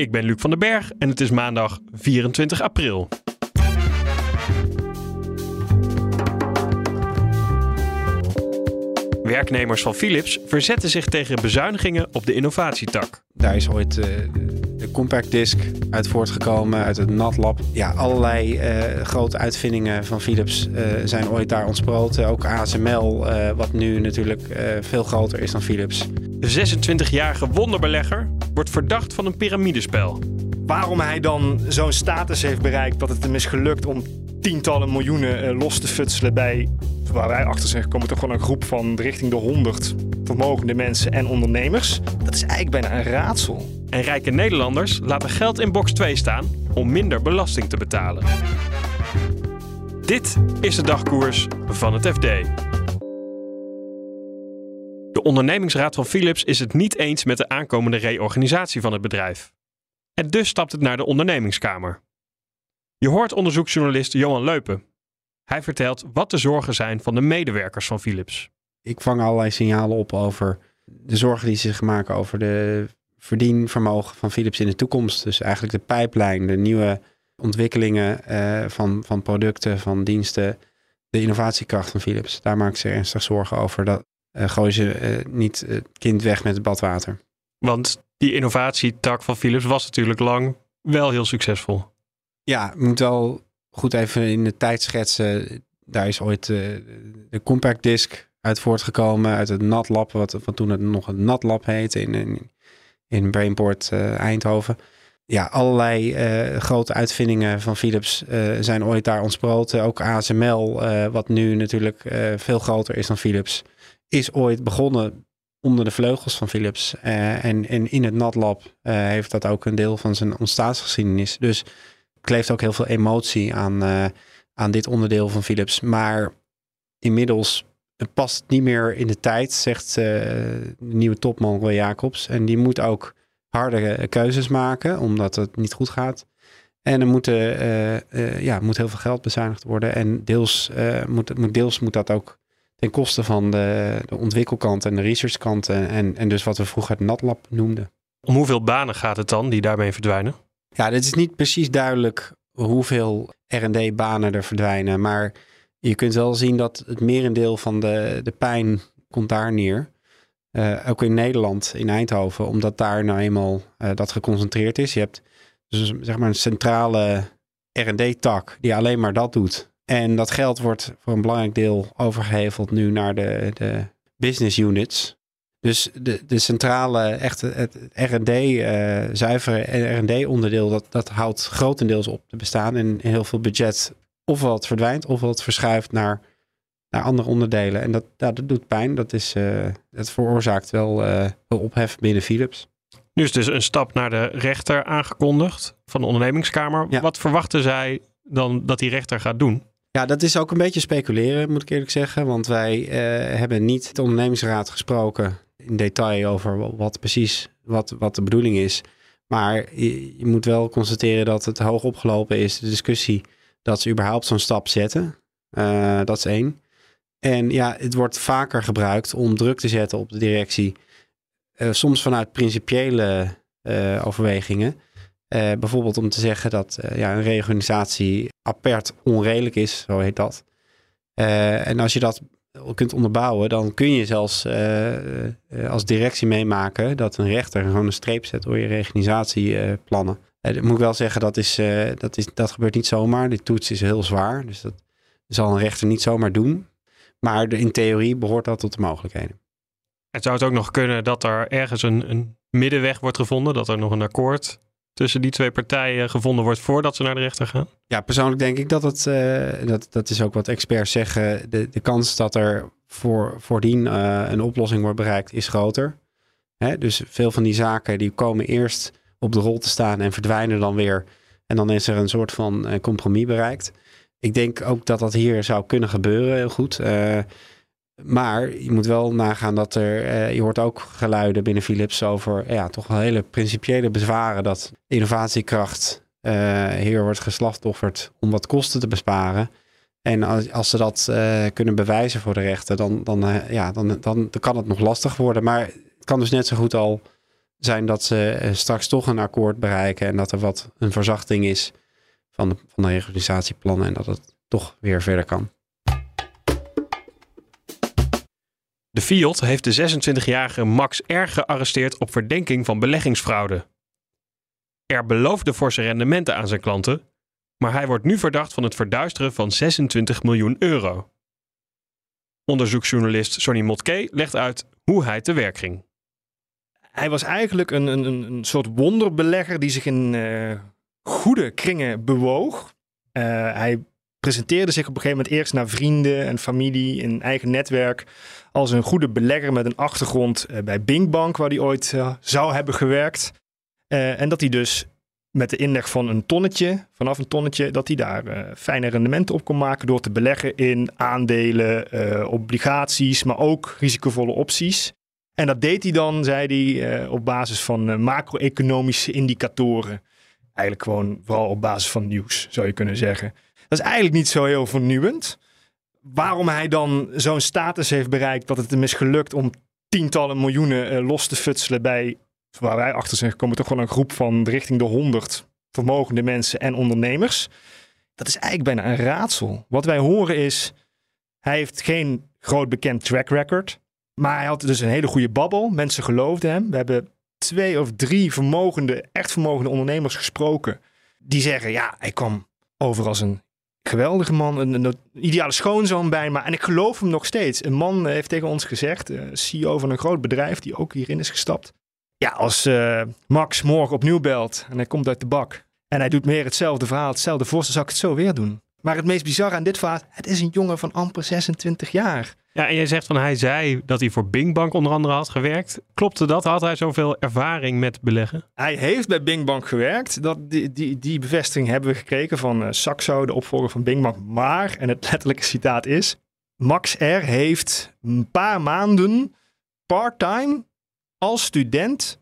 Ik ben Luc van den Berg en het is maandag 24 april. Werknemers van Philips verzetten zich tegen bezuinigingen op de innovatietak. Daar is ooit uh, de compact disc uit voortgekomen, uit het NatLab. Ja, allerlei uh, grote uitvindingen van Philips uh, zijn ooit daar ontsproten. Ook ASML, wat nu natuurlijk veel groter is dan Philips. De 26-jarige wonderbelegger wordt verdacht van een piramidespel. Waarom hij dan zo'n status heeft bereikt dat het hem is gelukt om tientallen miljoenen los te futselen bij waar wij achter zijn gekomen, toch gewoon een groep van richting de 100 vermogende mensen en ondernemers. Dat is eigenlijk bijna een raadsel. En rijke Nederlanders laten geld in box 2 staan om minder belasting te betalen. Dit is de dagkoers van het FD. De ondernemingsraad van Philips is het niet eens met de aankomende reorganisatie van het bedrijf. En dus stapt het naar de ondernemingskamer. Je hoort onderzoeksjournalist Johan Leupen hij vertelt wat de zorgen zijn van de medewerkers van Philips. Ik vang allerlei signalen op over de zorgen die ze zich maken over de verdienvermogen van Philips in de toekomst. Dus eigenlijk de pijplijn, de nieuwe ontwikkelingen uh, van, van producten, van diensten, de innovatiekracht van Philips. Daar maak ik ze ernstig zorgen over. Dat uh, gooien ze uh, niet het kind weg met het badwater. Want die innovatietak van Philips was natuurlijk lang wel heel succesvol. Ja, moet wel goed even in de tijd schetsen. Daar is ooit de compact disc uit voortgekomen. Uit het NatLab, wat, wat toen het nog een NatLab heette in, in, in Brainport uh, Eindhoven. Ja, allerlei uh, grote uitvindingen van Philips zijn ooit daar ontsproten. Ook ASML, wat nu natuurlijk veel groter is dan Philips, is ooit begonnen onder de vleugels van Philips. en, en in het NatLab heeft dat ook een deel van zijn ontstaansgeschiedenis. Dus kleeft ook heel veel emotie aan, uh, aan dit onderdeel van Philips. Maar inmiddels past het niet meer in de tijd, zegt uh, de nieuwe topman Roy Jacobs. En die moet ook harde keuzes maken, omdat het niet goed gaat. En er moet, uh, ja, moet heel veel geld bezuinigd worden. En deels, moet, moet, deels moet dat ook ten koste van de, de ontwikkelkant en de researchkant. En, en dus wat we vroeger het NatLab noemden. Om hoeveel banen gaat het dan die daarmee verdwijnen? Ja, het is niet precies duidelijk hoeveel R&D-banen er verdwijnen. Maar je kunt wel zien dat het merendeel van de, de pijn komt daar neer. Uh, ook in Nederland, in Eindhoven, omdat daar nou eenmaal uh, dat geconcentreerd is. Je hebt dus zeg maar een centrale R&D-tak die alleen maar dat doet. En dat geld wordt voor een belangrijk deel overgeheveld nu naar de, de business units. Dus de, de centrale, echt het R&D, uh, zuivere R&D-onderdeel, dat, dat houdt grotendeels op te bestaan. En heel veel budget ofwel het verdwijnt, ofwel het verschuift naar, naar andere onderdelen. En dat, ja, dat doet pijn. Dat, is, uh, dat veroorzaakt wel, uh, ophef binnen Philips. Nu is dus een stap naar de rechter aangekondigd van de ondernemingskamer. Ja. Wat verwachten zij dan dat die rechter gaat doen? Ja, dat is ook een beetje speculeren, moet ik eerlijk zeggen. Want wij hebben niet de ondernemingsraad gesproken in detail over wat precies wat, wat de bedoeling is. Maar je, moet wel constateren dat het hoog opgelopen is, de discussie, dat ze überhaupt zo'n stap zetten. Uh, dat is één. En ja, het wordt vaker gebruikt om druk te zetten op de directie. Uh, soms vanuit principiële overwegingen. Bijvoorbeeld om te zeggen dat ja, een reorganisatie apert onredelijk is, zo heet dat. en als je dat kunt onderbouwen, dan kun je zelfs als directie meemaken dat een rechter gewoon een streep zet door je reorganisatieplannen. Ik moet wel zeggen, dat, is, dat, is, dat gebeurt niet zomaar. Die toets is heel zwaar, dus dat zal een rechter niet zomaar doen. Maar in theorie behoort dat tot de mogelijkheden. Het zou het ook nog kunnen dat er ergens een, een middenweg wordt gevonden, dat er nog een akkoord tussen die twee partijen gevonden wordt voordat ze naar de rechter gaan? Ja, persoonlijk denk ik dat het, uh, dat, dat is ook wat experts zeggen, de, de kans dat er voor, voordien uh, een oplossing wordt bereikt is groter. Hè? Dus veel van die zaken die komen eerst op de rol te staan en verdwijnen dan weer. En dan is er een soort van uh, compromis bereikt. Ik denk ook dat dat hier zou kunnen gebeuren, heel goed. Maar je moet wel nagaan dat er, uh, je hoort ook geluiden binnen Philips over ja, toch wel hele principiële bezwaren dat innovatiekracht hier wordt geslachtofferd om wat kosten te besparen. En als, als ze dat uh, kunnen bewijzen voor de rechter, dan, dan, ja, dan, dan, dan, kan het nog lastig worden. Maar het kan dus net zo goed al zijn dat ze straks toch een akkoord bereiken en dat er wat een verzachting is van de, van de regulatieplannen en dat het toch weer verder kan. De Fiat heeft de 26-jarige Max R. gearresteerd op verdenking van beleggingsfraude. Er beloofde forse rendementen aan zijn klanten, maar hij wordt nu verdacht van het verduisteren van 26 miljoen euro. Onderzoeksjournalist Sonny Motke legt uit hoe hij te werk ging. Hij was eigenlijk een, een, een soort wonderbelegger die zich in uh, goede kringen bewoog. Uh, hij presenteerde zich op een gegeven moment eerst naar vrienden en familie in eigen netwerk als een goede belegger met een achtergrond uh, bij Bing Bank, waar hij ooit zou hebben gewerkt. en dat hij dus met de inleg van een tonnetje, vanaf een tonnetje, dat hij daar fijne rendementen op kon maken door te beleggen in aandelen, obligaties, maar ook risicovolle opties. En dat deed hij dan, zei hij, op basis van macro-economische indicatoren. Eigenlijk gewoon vooral op basis van nieuws, zou je kunnen zeggen. Dat is eigenlijk niet zo heel vernieuwend. Waarom hij dan zo'n status heeft bereikt dat het hem is gelukt om tientallen miljoenen los te futselen bij waar wij achter zijn gekomen, toch wel een groep van richting de 100 vermogende mensen en ondernemers. Dat is eigenlijk bijna een raadsel. Wat wij horen is, hij heeft geen groot bekend track record. Maar hij had dus een hele goede babbel. Mensen geloofden hem. We hebben twee of drie vermogende, echt vermogende ondernemers gesproken. Die zeggen, ja, hij kwam over als een geweldige man. Een, ideale schoonzoon bij. En ik geloof hem nog steeds. Een man heeft tegen ons gezegd, CEO van een groot bedrijf die ook hierin is gestapt. Ja, als uh, Max morgen opnieuw belt en hij komt uit de bak en hij doet meer hetzelfde verhaal, hetzelfde voor, dan zou ik het zo weer doen. Maar het meest bizarre aan dit verhaal, het is een jongen van amper 26 jaar. Ja, en jij zegt van hij zei dat hij voor Bing Bank onder andere had gewerkt. Klopte dat? Had hij zoveel ervaring met beleggen? Hij heeft bij Bing Bank gewerkt. Dat, die, die, die bevestiging hebben we gekregen van uh, Saxo, de opvolger van Bing Bank. Maar, en het letterlijke citaat is, Max R. heeft een paar maanden part-time als student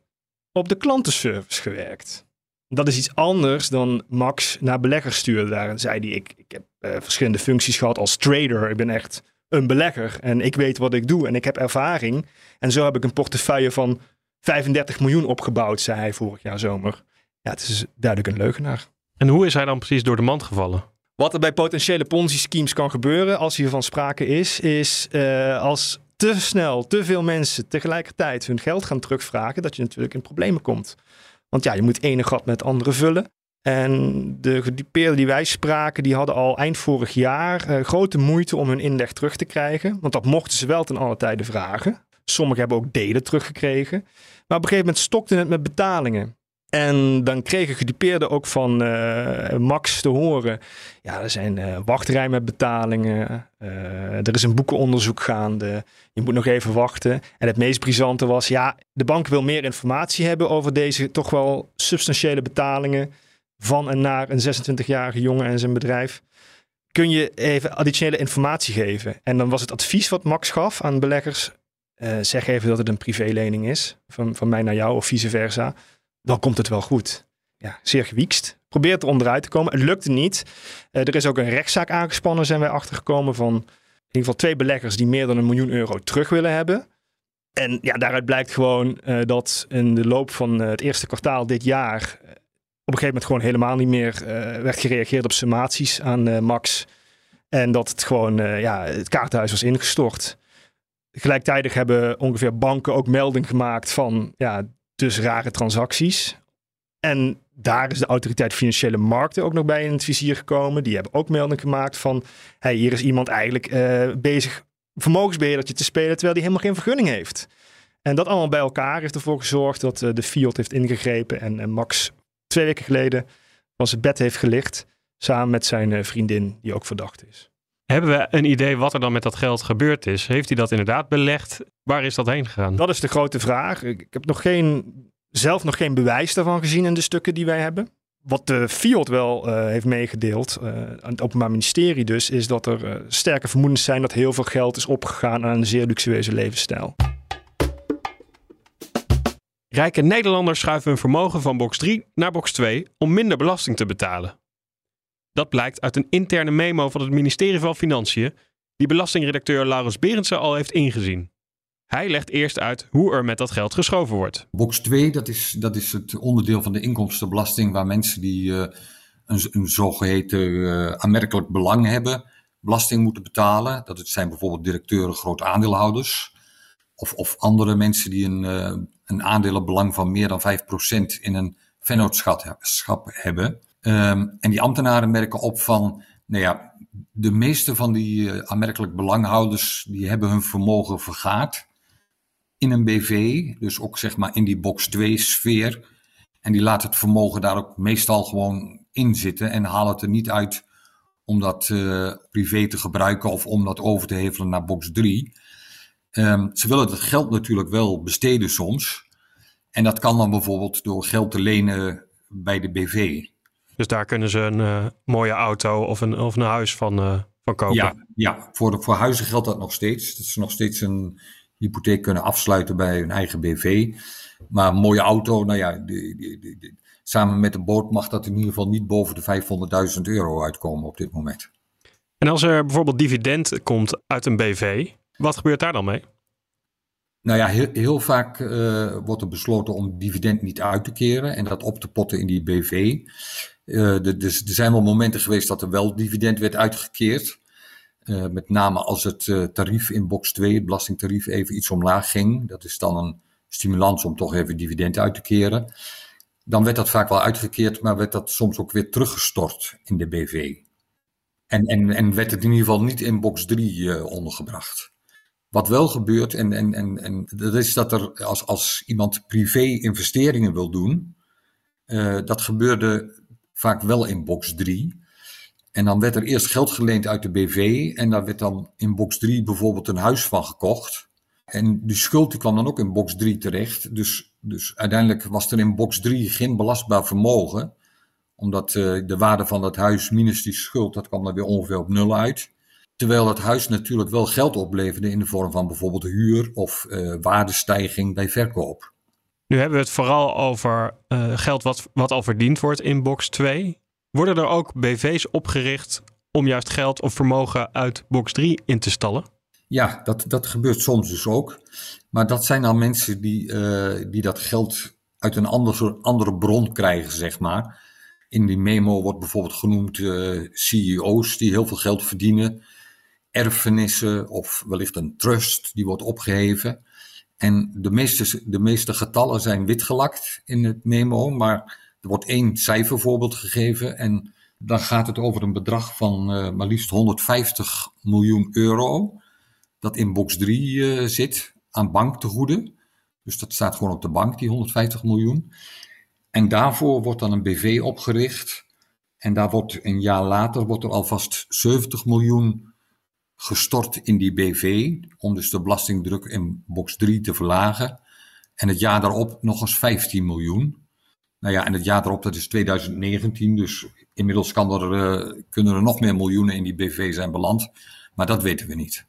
op de klantenservice gewerkt. Dat is iets anders dan Max naar beleggers stuurde. Daar zei hij, ik, ik heb uh, verschillende functies gehad als trader. Ik ben echt een belegger en ik weet wat ik doe en ik heb ervaring. En zo heb ik een portefeuille van 35 miljoen opgebouwd, zei hij vorig jaar zomer. Ja, het is duidelijk een leugenaar. En hoe is hij dan precies door de mand gevallen? Wat er bij potentiële Ponzi-schemes kan gebeuren, als hiervan sprake is, is uh, als te snel, te veel mensen tegelijkertijd hun geld gaan terugvragen, dat je natuurlijk in problemen komt. Want ja, je moet ene gat met andere vullen. En de gedupeerden die wij spraken, die hadden al eind vorig jaar uh, grote moeite om hun inleg terug te krijgen. Want dat mochten ze wel ten alle tijde vragen. Sommigen hebben ook delen teruggekregen. Maar op een gegeven moment stokte het met betalingen. En dan kregen gedupeerden ook van uh, Max te horen. Ja, er zijn uh, wachtrijen met betalingen. Uh, er is een boekenonderzoek gaande. Je moet nog even wachten. En het meest brisante was, ja, de bank wil meer informatie hebben over deze toch wel substantiële betalingen van en naar een 26-jarige jongen en zijn bedrijf. Kun je even additionele informatie geven? En dan was het advies wat Max gaf aan beleggers. zeg even dat het een privélening is, van, van mij naar jou of vice versa dan komt het wel goed. Ja, zeer gewiekst. Probeert er onderuit te komen. Het lukte niet. Uh, er is ook een rechtszaak aangespannen, zijn wij achtergekomen van in ieder geval twee beleggers die meer dan een miljoen euro terug willen hebben. En ja, daaruit blijkt gewoon uh, dat in de loop van uh, het eerste kwartaal dit jaar op een gegeven moment gewoon helemaal niet meer werd gereageerd op summaties aan Max. En dat het gewoon, ja, het kaartenhuis was ingestort. Gelijktijdig hebben ongeveer banken ook melding gemaakt van, ja, dus rare transacties. En daar is de autoriteit financiële markten ook nog bij in het vizier gekomen. Die hebben ook melding gemaakt van, hey, hier is iemand eigenlijk uh, bezig vermogensbeheerdertje te spelen terwijl hij helemaal geen vergunning heeft. En dat allemaal bij elkaar heeft ervoor gezorgd dat uh, de Fiat heeft ingegrepen en, en, Max twee weken geleden van zijn bed heeft gelicht samen met zijn vriendin die ook verdacht is. Hebben we een idee wat er dan met dat geld gebeurd is? Heeft hij dat inderdaad belegd? Waar is dat heen gegaan? Dat is de grote vraag. Ik, heb nog geen zelf nog geen bewijs daarvan gezien in de stukken die wij hebben. Wat de FIOD wel uh, heeft meegedeeld, uh, aan het Openbaar Ministerie dus, is dat er uh, sterke vermoedens zijn dat heel veel geld is opgegaan aan een zeer luxueuze levensstijl. Rijke Nederlanders schuiven hun vermogen van box 3 naar box 2 om minder belasting te betalen. Dat blijkt uit een interne memo van het ministerie van Financiën, die belastingredacteur Laurens Berendsen al heeft ingezien. Hij legt eerst uit hoe er met dat geld geschoven wordt. Box 2, dat is, dat is het onderdeel van de inkomstenbelasting waar mensen die uh, een, een zogeheten uh, aanmerkelijk belang hebben, belasting moeten betalen. Dat zijn bijvoorbeeld directeuren, groot aandeelhouders. Of, of andere mensen die een, uh, een aandelenbelang van meer dan 5% in een vennootschap hebben. Um, en die ambtenaren merken op van, nou ja, de meeste van die aanmerkelijk belanghouders, die hebben hun vermogen vergaard in een BV, dus ook zeg maar in die box 2 sfeer. En die laat het vermogen daar ook meestal gewoon in zitten en halen het er niet uit om dat uh, privé te gebruiken of om dat over te hevelen naar box 3. Um, ehm, ze willen het geld natuurlijk wel besteden soms. En dat kan dan bijvoorbeeld door geld te lenen bij de BV. Dus daar kunnen ze een uh, mooie auto of een, of een huis van, uh, van kopen? Ja, ja voor, de, voor huizen geldt dat nog steeds. Dat is nog steeds een, hypotheek kunnen afsluiten bij hun eigen BV. Maar een mooie auto, nou ja, die, die, die, samen met de boot mag dat in ieder geval niet boven de 500.000 euro uitkomen op dit moment. En als er bijvoorbeeld dividend komt uit een BV, wat gebeurt daar dan mee? Nou ja, heel, heel vaak uh, wordt er besloten om dividend niet uit te keren en dat op te potten in die BV. Eh, dus er zijn wel momenten geweest dat er wel dividend werd uitgekeerd. Uh, met name als het tarief in box 2, het belastingtarief, even iets omlaag ging. Dat is dan een stimulans om toch even dividend uit te keren. Dan werd dat vaak wel uitgekeerd, maar werd dat soms ook weer teruggestort in de BV. En, en, en werd het in ieder geval niet in box 3 uh, eh, ondergebracht. Wat wel gebeurt, en, en, en, en dat is dat er als, als iemand privé investeringen wil doen, dat gebeurde vaak wel in box 3. En dan werd er eerst geld geleend uit de BV en daar werd dan in box 3 bijvoorbeeld een huis van gekocht. En die schuld die kwam dan ook in box 3 terecht. Dus, dus uiteindelijk was er in box 3 geen belastbaar vermogen. Omdat uh, de waarde van dat huis minus die schuld, dat kwam dan weer ongeveer op nul uit. Terwijl dat huis natuurlijk wel geld opleverde in de vorm van bijvoorbeeld huur of uh, waardestijging bij verkoop. Nu hebben we het vooral over uh, geld wat, wat al verdiend wordt in box 2. Worden er ook BV's opgericht om juist geld of vermogen uit box 3 in te stallen? Ja, dat, dat gebeurt soms dus ook. Maar dat zijn dan mensen die, uh, die dat geld uit een andere, andere bron krijgen, zeg maar. In die memo wordt bijvoorbeeld genoemd uh, CEO's die heel veel geld verdienen, erfenissen of wellicht een trust die wordt opgeheven. En de meeste, de meeste getallen zijn witgelakt in het memo, maar er wordt één cijfervoorbeeld gegeven en dan gaat het over een bedrag van uh, maar liefst 150 miljoen euro. Dat in box 3 uh, eh, zit aan banktegoeden. Dus dat staat gewoon op de bank, die 150 miljoen. En daarvoor wordt dan een BV opgericht. En daar wordt een jaar later wordt er alvast 70 miljoen gestort in die BV. Om dus de belastingdruk in box 3 te verlagen. En het jaar daarop nog eens 15 miljoen. Nou ja, en het jaar erop, dat is 2019. Dus inmiddels kan er, uh, kunnen er nog meer miljoenen in die BV zijn beland. Maar dat weten we niet.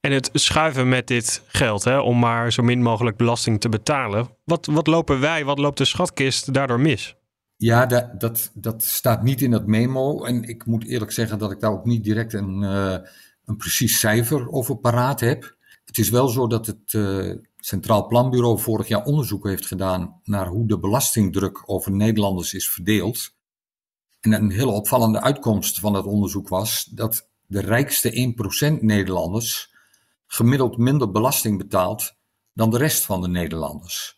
En het schuiven met dit geld, hè, om maar zo min mogelijk belasting te betalen. Wat, wat lopen wij, wat loopt de schatkist daardoor mis? Ja, dat, dat, staat niet in dat memo. En ik moet eerlijk zeggen dat ik daar ook niet direct een, uh, een precies cijfer over paraat heb. Het is wel zo dat het, uh, Centraal Planbureau vorig jaar onderzoek heeft gedaan naar hoe de belastingdruk over Nederlanders is verdeeld. En een hele opvallende uitkomst van dat onderzoek was dat de rijkste 1% Nederlanders gemiddeld minder belasting betaalt dan de rest van de Nederlanders.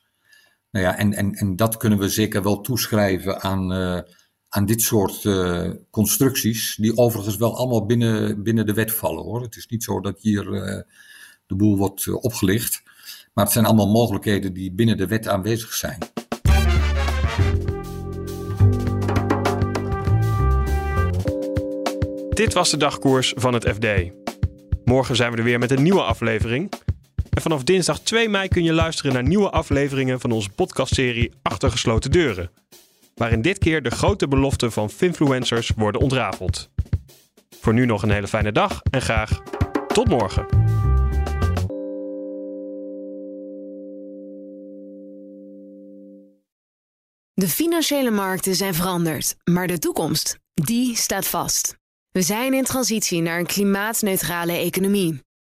Nou ja, en, en, en dat kunnen we zeker wel toeschrijven aan, uh, aan dit soort uh, constructies, die overigens wel allemaal binnen, binnen de wet vallen hoor. Het is niet zo dat hier uh, de boel wordt opgelicht. Maar het zijn allemaal mogelijkheden die binnen de wet aanwezig zijn. Dit was de dagkoers van het FD. Morgen zijn we er weer met een nieuwe aflevering. En vanaf dinsdag 2 mei kun je luisteren naar nieuwe afleveringen van onze podcastserie Achter gesloten deuren. Waarin dit keer de grote beloften van finfluencers worden ontrafeld. Voor nu nog een hele fijne dag en graag tot morgen. De financiële markten zijn veranderd, maar de toekomst, die staat vast. We zijn in transitie naar een klimaatneutrale economie.